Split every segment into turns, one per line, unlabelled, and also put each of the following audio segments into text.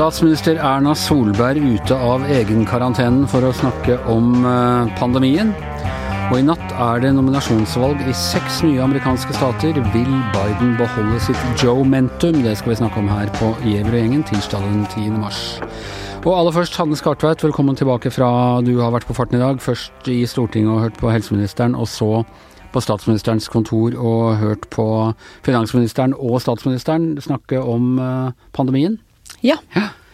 Statsminister Erna Solberg ute av egenkarantenen for å snakke om eh, pandemien. Og i natt er det nominasjonsvalg i seks nye amerikanske stater. Vil Biden beholde sitt Joe-mentum? Det skal vi snakke om her på Giæver og gjengen tirsdag den 10. mars. Og aller først, Hanne Skartveit, velkommen tilbake fra du har vært på farten i dag. Først i Stortinget og hørt på helseministeren, og så på statsministerens kontor og hørt på finansministeren og statsministeren snakke om eh, pandemien.
Ja.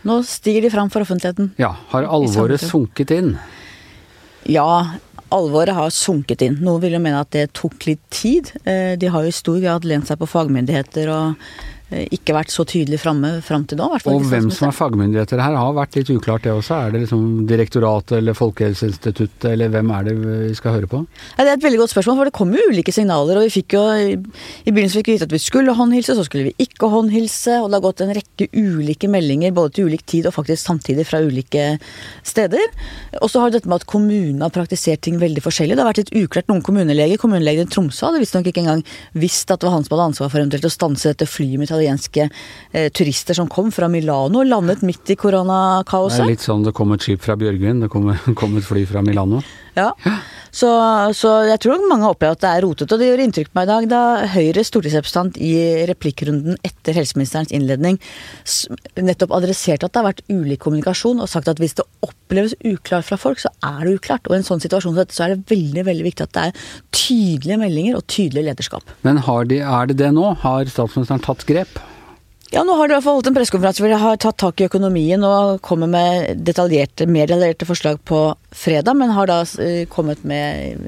Nå stiger de fram for offentligheten.
Ja, har alvoret sunket inn?
Ja, alvoret har sunket inn. Noen vil jo mene at det tok litt tid. Eh, de har jo i stor grad lent seg på fagmyndigheter og ikke vært så tydelig framme fram til nå.
Og hvem som er fagmyndigheter her har vært litt uklart det også. Er det liksom direktoratet eller Folkehelseinstituttet, eller hvem er det vi skal høre på?
Ja, det er et veldig godt spørsmål, for det kom jo ulike signaler. Og vi fikk jo i begynnelsen fikk vi vite at vi skulle håndhilse, så skulle vi ikke håndhilse. Og det har gått en rekke ulike meldinger både til ulik tid og faktisk samtidig fra ulike steder. Og så har dette med at kommunene har praktisert ting veldig forskjellig. Det har vært litt uklart. Noen kommuneleger, kommunelegen i Tromsø hadde visstnok ikke engang visst at det var han som hadde ansvar for eventuelt å stanse dette flyet med italienske eh, turister som kom fra Milano, landet midt i koronakaoset.
Det er litt sånn det kom et skip fra Bjørgvin, det kom, kom et fly fra Milano.
Ja, så, så, jeg tror mange har opplevd at det er rotete. Og det gjør inntrykk på meg i dag da Høyres stortingsrepresentant i replikkrunden etter helseministerens innledning nettopp adresserte at det har vært ulik kommunikasjon, og sagt at hvis det oppleves uklart fra folk, så er det uklart. Og i en sånn situasjon så er det veldig veldig viktig at det er tydelige meldinger og tydelig lederskap.
Men de, er det det nå? Har statsministeren tatt grep?
Ja, nå har de i hvert fall holdt en pressekonferanse hvor de har tatt tak i økonomien og kommer med detaljerte, mer detaljerte forslag på fredag, men har da kommet med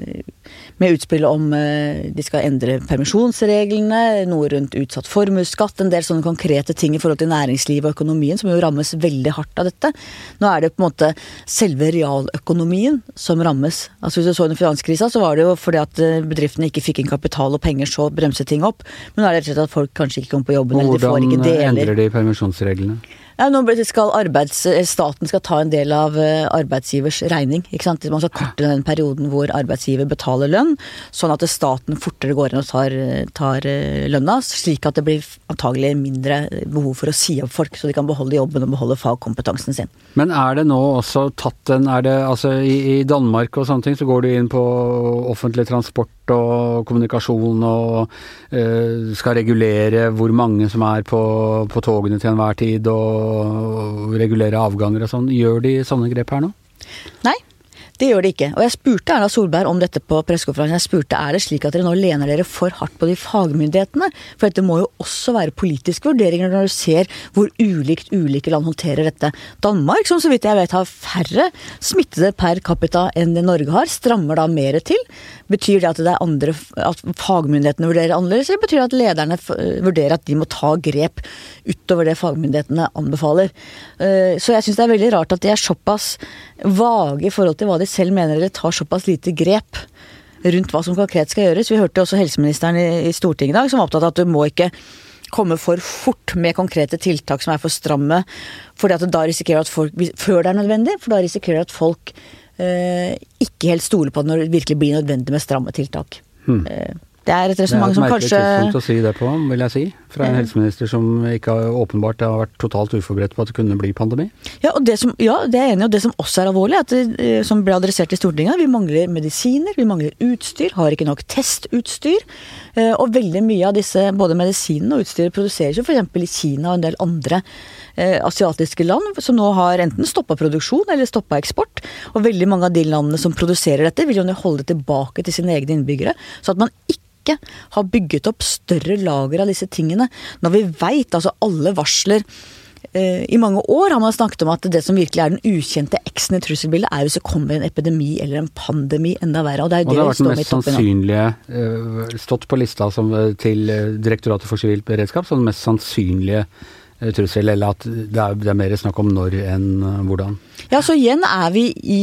med utspill om eh, de skal endre permisjonsreglene, noe rundt utsatt formuesskatt, en del sånne konkrete ting i forhold til næringslivet og økonomien som jo rammes veldig hardt av dette. Nå er det på en måte selve realøkonomien som rammes. Altså Hvis du så under finanskrisa, så var det jo fordi at eh, bedriftene ikke fikk inn kapital og penger, så bremset ting opp. Men nå er det rett og slett at folk kanskje ikke kommer på jobben, eller de får ikke deler.
Hvordan endrer de permisjonsreglene?
Ja, nå skal arbeids, Staten skal ta en del av eh, arbeidsgivers regning. ikke sant? Man skal korte den perioden hvor arbeidsgiver betaler lønn, sånn at staten fortere går inn og tar, tar eh, lønna, slik at det blir antagelig mindre behov for å si opp folk, så de kan beholde jobben og beholde fagkompetansen sin.
Men er det nå også tatt en er det, altså i, i Danmark og sånne ting, så går du inn på offentlig transport og kommunikasjon og uh, skal regulere hvor mange som er på, på togene til enhver tid, og regulere avganger og sånn. Gjør de sånne grep her nå?
Nei, det gjør det ikke. Og jeg spurte Erna Solberg om dette på pressekonferansen. Jeg spurte er det slik at dere nå lener dere for hardt på de fagmyndighetene? For dette må jo også være politiske vurderinger når du ser hvor ulikt ulike land håndterer dette. Danmark, som så vidt jeg vet har færre smittede per capita enn det Norge har, strammer da mer til. Betyr det at det er andre, at fagmyndighetene vurderer annerledes, eller betyr det at lederne vurderer at de må ta grep utover det fagmyndighetene anbefaler? Eh, så jeg syns det er veldig rart at de er såpass vage i forhold til hva de selv mener dere tar såpass lite grep rundt hva som konkret skal gjøres. Vi hørte også helseministeren i, Stortinget i dag som var opptatt av at du må ikke komme for fort med konkrete tiltak som er for stramme, fordi at da risikerer at folk, før det er nødvendig, for da risikerer at folk eh, ikke helt stoler på det når det virkelig blir nødvendig med stramme tiltak. Hmm. Eh, det er et resonnement som kanskje
Det er et merkelig tidspunkt å si det på, vil jeg si. Fra en helseminister som ikke har, åpenbart har vært totalt uforberedt på at det kunne bli pandemi.
Ja, og det som, ja, det er enig. Og det som også er alvorlig, at det, eh, som ble adressert i Stortinget, vi mangler medisiner, vi mangler utstyr, har ikke nok testutstyr. Eh, og veldig mye av disse, både medisinene og utstyret, produseres jo f.eks. i Kina og en del andre eh, asiatiske land, som nå har enten stoppa produksjon eller stoppa eksport. Og veldig mange av de landene som produserer dette, vil jo holde det tilbake til sine egne innbyggere. Så at man ikke ikke har bygget opp større lager av disse tingene. Når vi veit, altså alle varsler eh, i mange år har man snakket om at det som virkelig er den ukjente X-en i trusselbildet, er hvis det kommer en epidemi eller en pandemi enda verre. Og det er jo
det,
det
har vært den mest sannsynlige eh, stått på lista som, til Direktoratet for sivilt beredskap som den mest sannsynlige trussel, eller at det er, det er mer snakk om når enn hvordan?
Ja, så igjen er vi i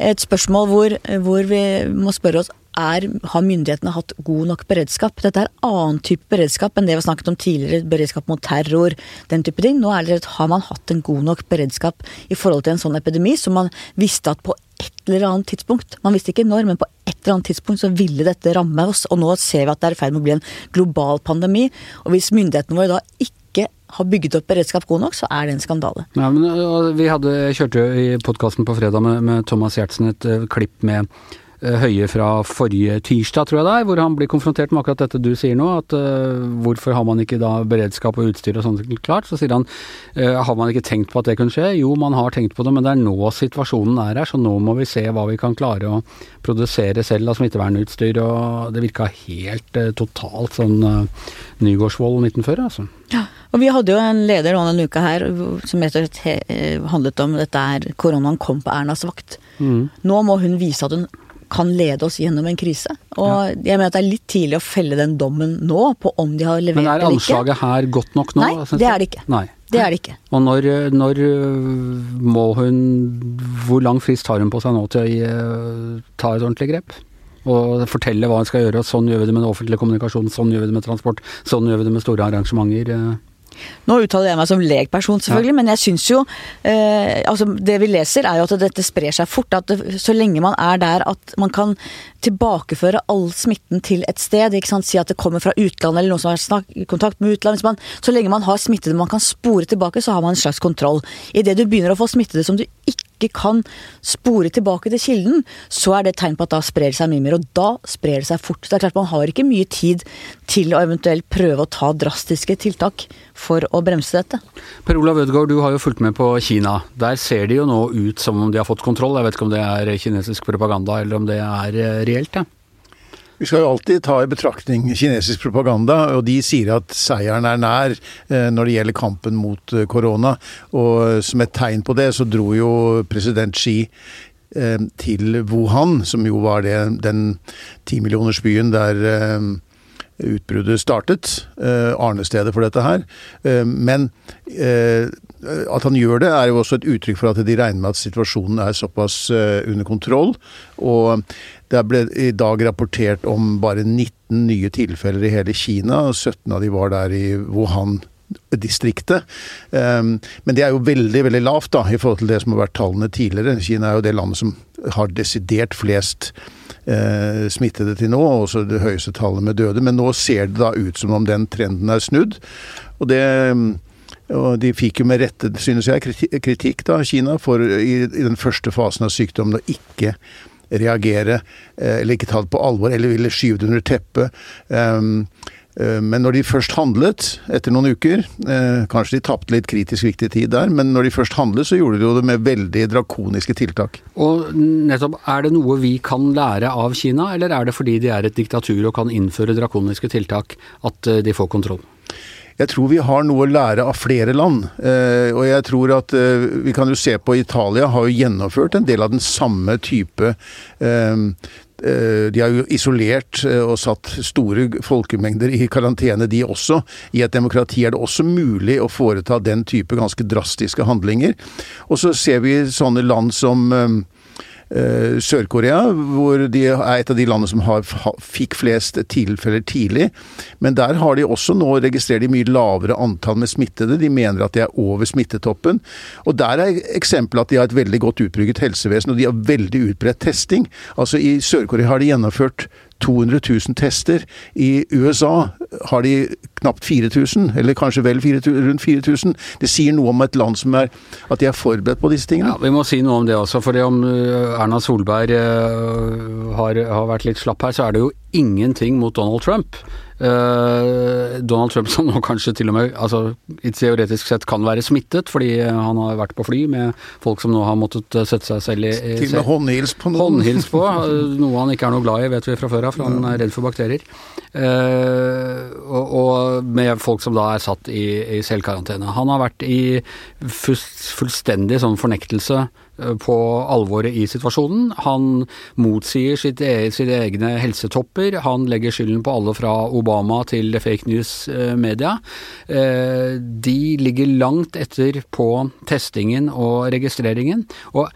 et spørsmål hvor, hvor vi må spørre oss er, har myndighetene hatt god nok beredskap? Dette er annen type beredskap enn det vi har snakket om tidligere, beredskap mot terror, den type ting. Nå er det, har man hatt en god nok beredskap i forhold til en sånn epidemi, som man visste at på et eller annet tidspunkt, man visste ikke når, men på et eller annet tidspunkt så ville dette ramme oss. Og nå ser vi at det er i ferd med å bli en global pandemi. Og hvis myndighetene våre da ikke har bygget opp beredskap god nok, så er det en skandale.
Ja, men Vi hadde, kjørte jo i podkasten på fredag med, med Thomas Giertsen et uh, klipp med Høie fra forrige tirsdag, tror jeg det er, hvor han blir konfrontert med akkurat dette du sier nå. At uh, hvorfor har man ikke da beredskap og utstyr og sånt klart? Så sier han har man ikke tenkt på at det kunne skje? Jo, man har tenkt på det, men det er nå situasjonen er her, så nå må vi se hva vi kan klare å produsere selv av smittevernutstyr. Og det virka helt totalt sånn Nygårdsvold 1940, altså.
Ja. Og vi hadde jo en leder nå denne uka her som rett og slett eh, handlet om dette er koronaen kom på Ernas vakt. Mm. Nå må hun vise at hun kan lede oss gjennom en krise. Og ja. jeg mener at det er litt tidlig å felle den dommen nå på om de har levert eller
ikke. Men er anslaget her godt nok nå?
Nei, det er det ikke.
Nei.
Det er det ikke.
Og når, når, må hun Hvor lang frist har hun på seg nå til å eh, ta et ordentlig grep? Og fortelle hva hun skal gjøre. Sånn gjør vi det med offentlig kommunikasjon, sånn gjør vi det med transport, sånn gjør vi det med store arrangementer.
Nå uttaler jeg meg som legperson, selvfølgelig, ja. men jeg syns jo eh, altså Det vi leser, er jo at dette sprer seg fort. At det, så lenge man er der at man kan tilbakeføre all smitten til et sted, ikke sant, si at det kommer fra utlandet eller noen som har snakk, kontakt med utlandet man, Så lenge man har smittede man kan spore tilbake, så har man en slags kontroll. Idet du begynner å få smittede som du ikke ikke kan spore tilbake til kilden, så er det et tegn på at da sprer det seg mye mer. Og da sprer det seg fort. Det er klart Man har ikke mye tid til å eventuelt prøve å ta drastiske tiltak for å bremse dette.
Per Olav Ødegaard, du har jo fulgt med på Kina. Der ser det jo nå ut som om de har fått kontroll. Jeg vet ikke om det er kinesisk propaganda eller om det er eh, reelt? Ja.
Vi skal jo alltid ta i betraktning kinesisk propaganda, og de sier at seieren er nær eh, når det gjelder kampen mot eh, korona. Og som et tegn på det, så dro jo president Xi eh, til Wuhan, som jo var det, den timillionersbyen der utbruddet startet. Arnestedet for dette her. Men at han gjør det, er jo også et uttrykk for at de regner med at situasjonen er såpass under kontroll. Og det ble i dag rapportert om bare 19 nye tilfeller i hele Kina. og 17 av de var der i Wuhan distriktet. Um, men det er jo veldig veldig lavt da, i forhold til det som har vært tallene tidligere. Kina er jo det landet som har desidert flest smittede til nå, og også det høyeste tallet med døde. Men nå ser det da ut som om den trenden er snudd. Og det og de fikk jo med rette, synes jeg, kritikk da, Kina for i, i den første fasen av sykdommen å ikke reagere, eh, eller ikke ta det på alvor, eller ville skyve det under teppet. Eh, men når de først handlet, etter noen uker eh, Kanskje de tapte litt kritisk viktig tid der, men når de først handlet, så gjorde de det med veldig drakoniske tiltak.
Og nettopp, Er det noe vi kan lære av Kina, eller er det fordi de er et diktatur og kan innføre drakoniske tiltak at de får kontroll?
Jeg tror vi har noe å lære av flere land. Eh, og jeg tror at eh, Vi kan jo se på Italia har jo gjennomført en del av den samme type eh, de har jo isolert og satt store folkemengder i karantene, de også. I et demokrati er det også mulig å foreta den type ganske drastiske handlinger. Og så ser vi sånne land som Sør-Korea, hvor de er et av de landene som har, fikk flest tilfeller tidlig. Men der har de også nå registrert de mye lavere antall med smittede. De mener at de er over smittetoppen. Og der er eksempelet at de har et veldig godt utbygget helsevesen, og de har veldig utbredt testing. Altså I Sør-Korea har de gjennomført 200 000 tester. I USA har de knapt 4000, eller kanskje vel 4, rundt 4000. Det sier noe om et land som er At de er forberedt på disse tingene.
Ja, Vi må si noe om det også. For om eh, Erna Solberg uh, har, har vært litt slapp her, så er det jo ingenting mot Donald Trump. Uh, Donald Trump som nå kanskje til og med altså, teoretisk sett kan være smittet, fordi han har vært på fly med folk som nå har måttet sette seg selv i,
Til og med håndhils på noen.
Håndhils på, noe han ikke er noe glad i, vet vi fra før av, for han er redd for bakterier. Og, og, med folk som da er satt i, i selvkarantene. Han har vært i fullstendig sånn fornektelse Eh, på alvoret i situasjonen. Han motsier sitt e sine egne helsetopper. Han legger skylden på alle fra Obama til fake news-media. Eh, de ligger langt etter på testingen og registreringen. Og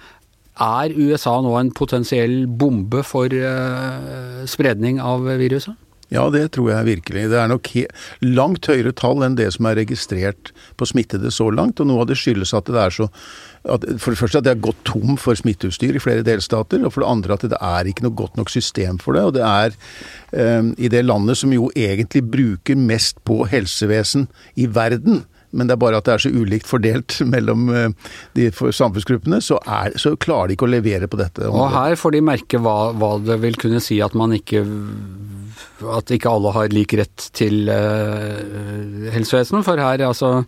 er USA nå en potensiell bombe for eh, spredning av viruset?
Ja, det tror jeg virkelig. Det er nok langt høyere tall enn det som er registrert på smittede så langt. Og noe av det skyldes at det er så at For det første at det er gått tom for smitteutstyr i flere delstater. Og for det andre at det er ikke noe godt nok system for det. Og det er um, i det landet som jo egentlig bruker mest på helsevesen i verden, men det er bare at det er så ulikt fordelt mellom de samfunnsgruppene, så, er, så klarer de ikke å levere på dette.
Og her får de merke hva, hva det vil kunne si at man ikke at ikke alle har lik rett til uh, helsevesenet. For her, altså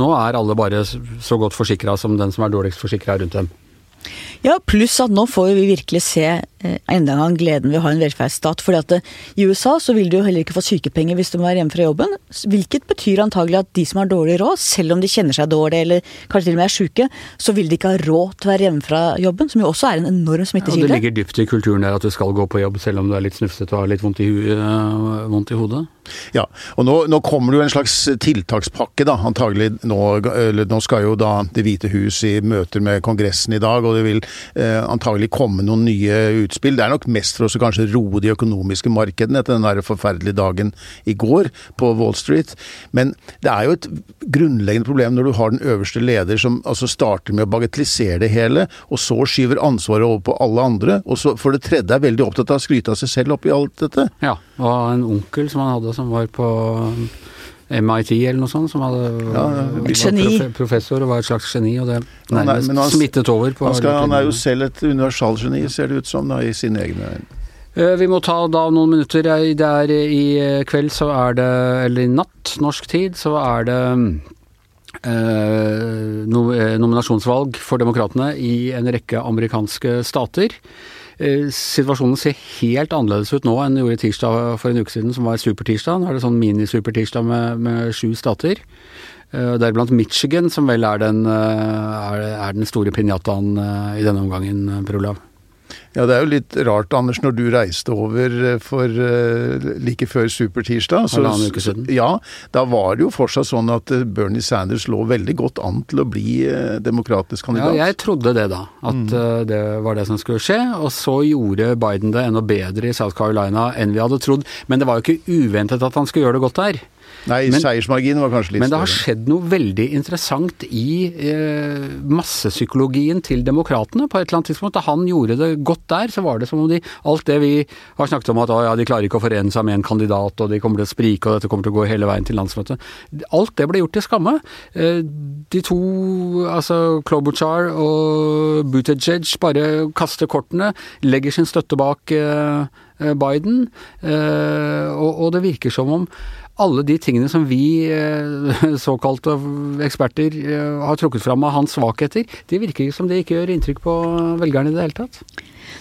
Nå er alle bare så godt forsikra som den som er dårligst forsikra rundt dem.
Ja, pluss at nå får vi virkelig se eh, enda en gang gleden ved å ha en velferdsstat. fordi at eh, I USA så vil du jo heller ikke få sykepenger hvis du må være hjemme fra jobben. Hvilket betyr antagelig at de som har dårlig råd, selv om de kjenner seg dårlig eller kanskje til og med er syke, så vil de ikke ha råd til å være hjemme fra jobben, som jo også er en enorm smittekilde.
Ja, det ligger dypt i kulturen der at du skal gå på jobb selv om du er litt snufsete og har litt vondt i, uh, vondt i hodet.
Ja, og nå, nå, kommer det jo en slags tiltakspakke, da. Antagelig nå, nå skal jo da Det hvite hus i møter med Kongressen i dag, og det vil eh, antagelig komme noen nye utspill. Det er nok mest for å kanskje roe de økonomiske markedene etter den der forferdelige dagen i går på Wall Street. Men det er jo et grunnleggende problem når du har den øverste leder som altså starter med å bagatellisere det hele, og så skyver ansvaret over på alle andre, og så for det tredje er veldig opptatt av å skryte av seg selv oppi alt dette.
Ja, og en onkel som han hadde som var på MIT eller noe sånt, som hadde,
ja, var
professor og var et slags geni, og det nærmest han, smittet over.
Han, skal, han, er jo selv et universalgeni, ser det ut som, da, i sine egne øyne.
Eh, vi må ta da noen minutter. Det er I kveld så er det, eller i natt, norsk tid, så er det eh, nominasjonsvalg for demokratene i en rekke amerikanske stater. Eh, situasjonen ser helt annerledes ut nå enn den gjorde tirsdag for en uke siden, som var supertirsdag. Nå er det sånn minisupertirsdag med, med sju stater. Eh, deriblant Michigan, som vel er den, eh, er, den store pinjataen i denne omgangen, Per.
Ja, det er jo litt rart, Anders, når du reiste over eh, for uh, like før supertirsdag.
Halvannen uke siden.
Ja, da var det jo fortsatt sånn at eh, Bernie Sanders lå veldig godt an til å bli demokratisk kandidat.
Ja, jeg trodde det da, at mm. det var det som skulle skje. Og så gjorde Biden det enda bedre i South Carolina enn vi hadde trodd. Men det var jo ikke uventet at han skulle gjøre det godt der.
Nei, men, seiersmarginen var kanskje litt
større. Men det har skjedd noe veldig interessant i eh, massepsykologien til demokratene på et eller annet tidspunkt. Da han gjorde det godt der, så var det som om de Alt det vi har snakket om at å, ja, de klarer ikke å forene seg med en kandidat, og de kommer til å sprike, og dette kommer til å gå hele veien til landsmøtet. Alt det ble gjort til skamme. Eh, de to, altså Klobuchar og Buttigieg, bare kaster kortene, legger sin støtte bak eh, eh Biden, eh, og, og det virker som om alle de tingene som vi eh, såkalte eksperter eh, har trukket fram av hans svakheter, det virker ikke som det ikke gjør inntrykk på velgerne i det hele tatt.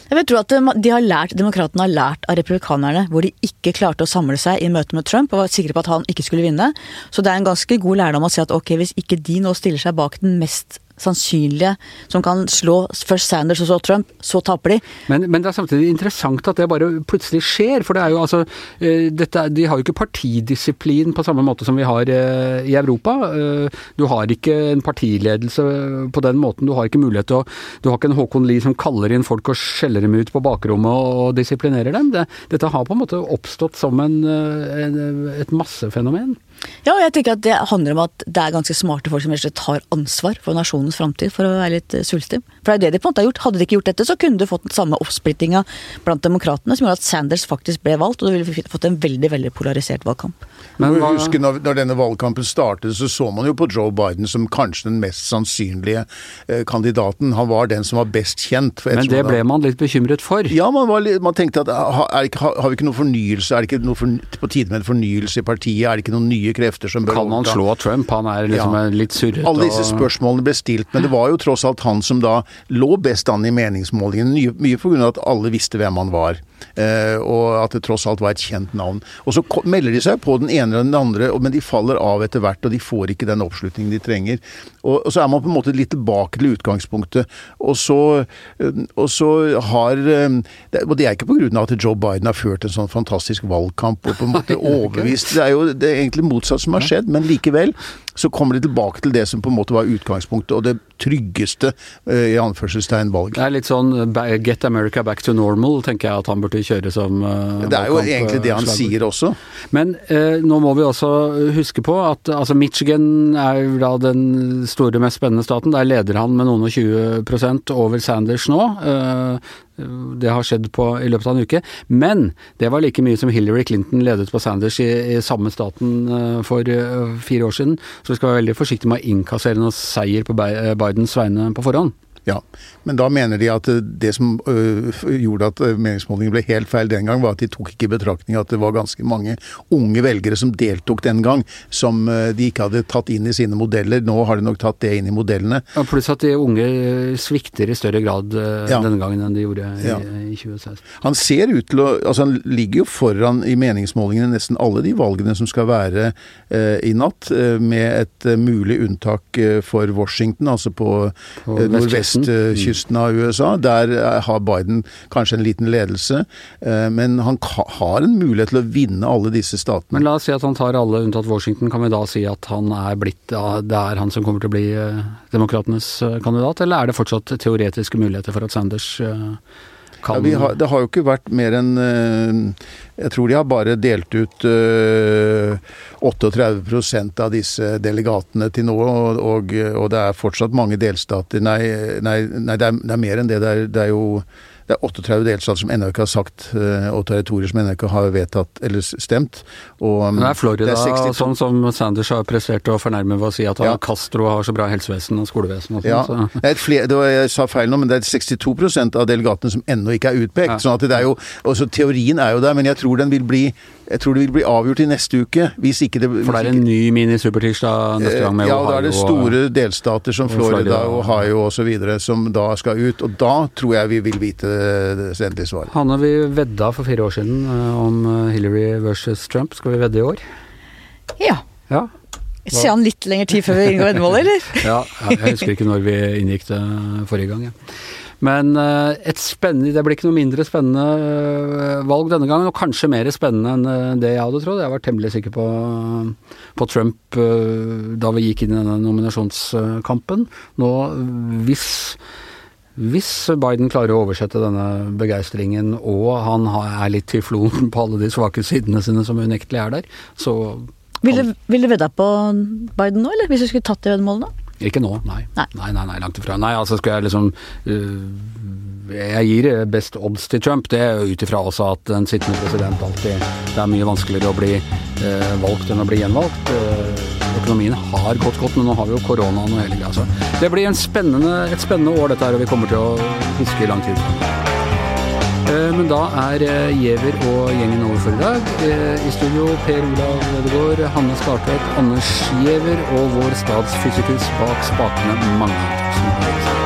Jeg vil tro at de har lært, Demokratene har lært av republikanerne, hvor de ikke klarte å samle seg i møte med Trump og var sikre på at han ikke skulle vinne. Så det er en ganske god lærdom å si at ok, hvis ikke de nå stiller seg bak den mest sannsynlige som kan slå først Sanders og så Trump, så taper de.
Men, men, det er samtidig interessant at det bare plutselig skjer. For det er jo altså eh, dette, De har jo ikke partidisiplin på samme måte som vi har eh, i Europa. Eh, du har ikke en partiledelse på den måten. Du har ikke mulighet til å Du har ikke en Håkon Lie som kaller inn folk og skjeller dem ut på bakrommet og disiplinerer dem. Det, dette har på en måte oppstått som en, en, et massefenomen.
Ja, og jeg tenker at det handler om at det er ganske smarte folk som tar ansvar for nasjonens framtid, for å være litt eh. For det er jo det de på en måte har gjort. Hadde de ikke gjort dette, så kunne du fått den samme oppsplittinga blant demokratene som gjorde at Sanders faktisk ble valgt, og du ville fått en veldig veldig polarisert valgkamp.
Men hva... husker når, når, denne valgkampen startet, så så man jo på Joe Biden som kanskje den mest sannsynlige eh, kandidaten. Han var den som var best kjent.
Men det ble man litt bekymret for?
Ja, man, litt, man tenkte at har, ikke, har, vi ikke noe fornyelse? Er det ikke noe for, på tide med en fornyelse i partiet? Er det ikke noen nye krefter som bør
Kan man slå Trump? Han er liksom ja. litt surrete.
Alle disse spørsmålene ble stilt, men det var jo tross alt han som da lå best an i meningsmålingene. Mye, mye pga. at alle visste hvem han var. Eh, og at det tross alt var et kjent navn. Og så melder de seg på den ene eller den andre, men de faller av etter hvert, og de får ikke den oppslutningen de trenger. Og, så er man på en måte litt tilbake til utgangspunktet. Og så, eh, og så har eh, Og det er ikke pga. at Joe Biden har ført en sånn fantastisk valgkamp og på en måte overbevist Det er jo det er egentlig motsatt som har skjedd, men likevel Så kommer de tilbake til det som på en måte var utgangspunktet, og det tryggeste i anførselstegn valg.
Det er litt sånn get America back to normal, tenker jeg at han burde kjøre som
Det er jo egentlig det han sier også.
Men eh, nå må vi også huske på at altså Michigan er jo da den store, mest spennende staten. Der leder han med noen og 20 over Sanders nå. Eh, det har skjedd på, i løpet av en uke. Men det var like mye som Hillary Clinton ledet på Sanders i, i samme staten uh, for uh, fire år siden. Så vi skal være veldig forsiktige med å innkassere noen seier på Bidens vegne på forhånd.
Ja, men da mener de at det som øh, gjorde at meningsmålingen ble helt feil den gang, var at de tok ikke i betraktning at det var ganske mange unge velgere som deltok den gang, som øh, de ikke hadde tatt inn i sine modeller. Nå har de nok tatt det inn i modellene.
Ja, Pluss at de unge svikter i større grad øh, ja. denne gangen enn de gjorde i, ja. i 2016.
Han ser ut til å Altså han ligger jo foran i meningsmålingene nesten alle de valgene som skal være uh, i natt, med et mulig unntak for Washington, altså på, på nordvest vestkysten av USA. Der eh, har Biden kanskje en liten ledelse, eh, men han har en mulighet til å vinne alle disse statene.
Men la oss si at han tar alle unntatt Washington. Kan vi da si at han er blitt, det er han som kommer til å bli eh, demokratenes kandidat, eller er det fortsatt teoretiske muligheter for at Sanders kan
ja, har, Det har jo ikke vært mer enn Jeg tror de har bare delt ut uh, 38% av disse delegatene til nå, og, og, og, det er fortsatt mange delstater Nei, nei, nei det, er, det, er, mer enn det. Det er, det er jo det er 38 delstater som ennå ikke har sagt, eh, og territorier som ennå ikke har vedtatt eller stemt.
Og, Men det er Florida, det sånn som Sanders har prestert å fornærme ved å si at han ja. Castro har så bra helsevesen og skolevesen og sånn.
Ja, så. flere, var, jeg sa feil nå, men det er 62% av delegatene som ennå ikke er utpekt. Ja. sånn at det er jo, også Teorien er jo der, men jeg tror den vil bli jeg tror det vil bli avgjort i neste uke. Hvis ikke det
For det er en ny mini-supertirsdag neste gang med
ja, Ohio? Da er det store delstater som Florida, Florida Ohio osv. som da skal ut. Og da tror jeg vi vil vite det endelige svaret.
Hanne, vi vedda for fire år siden eh, om eh, Hillary versus Trump. Skal vi vedde i år?
Ja.
ja.
Se an litt lengre tid før vi inngår veddemål, eller?
ja, jeg husker ikke når vi inngikk det forrige gang. Ja. Men eh, et spennende, det blir ikke noe mindre spennende eh, valg denne gangen, og kanskje mer spennende enn eh, det jeg hadde trodd. Jeg var temmelig sikker på, på Trump da vi gikk inn i denne nominasjonskampen. Nå, hvis hvis Biden klarer å oversette denne begeistringen, og han er litt tyflon på alle de svake sidene sine som unektelig er der, så
Vil du vedda på Biden nå, eller? Hvis du skulle tatt det veddemålet nå?
Ikke nå, nei. Nei, nei, nei, nei langt ifra. Nei, altså skal jeg liksom uh, Jeg gir best odds til Trump, det er ut ifra også at en sittende president alltid Det er mye vanskeligere å bli uh, valgt enn å bli gjenvalgt. Uh, økonomien har gått godt, men nå har vi jo koronaen og hele greia. Så det blir spennende, et spennende år dette her, og vi kommer til å huske i lang tid. Eh, men da er eh, Giæver og gjengen over for i dag. Eh, I studio Per Olav Ødegaard, Hanne Skartveit, Anders Giæver og vår statsfysikus bak spakene, Mange. Tusen.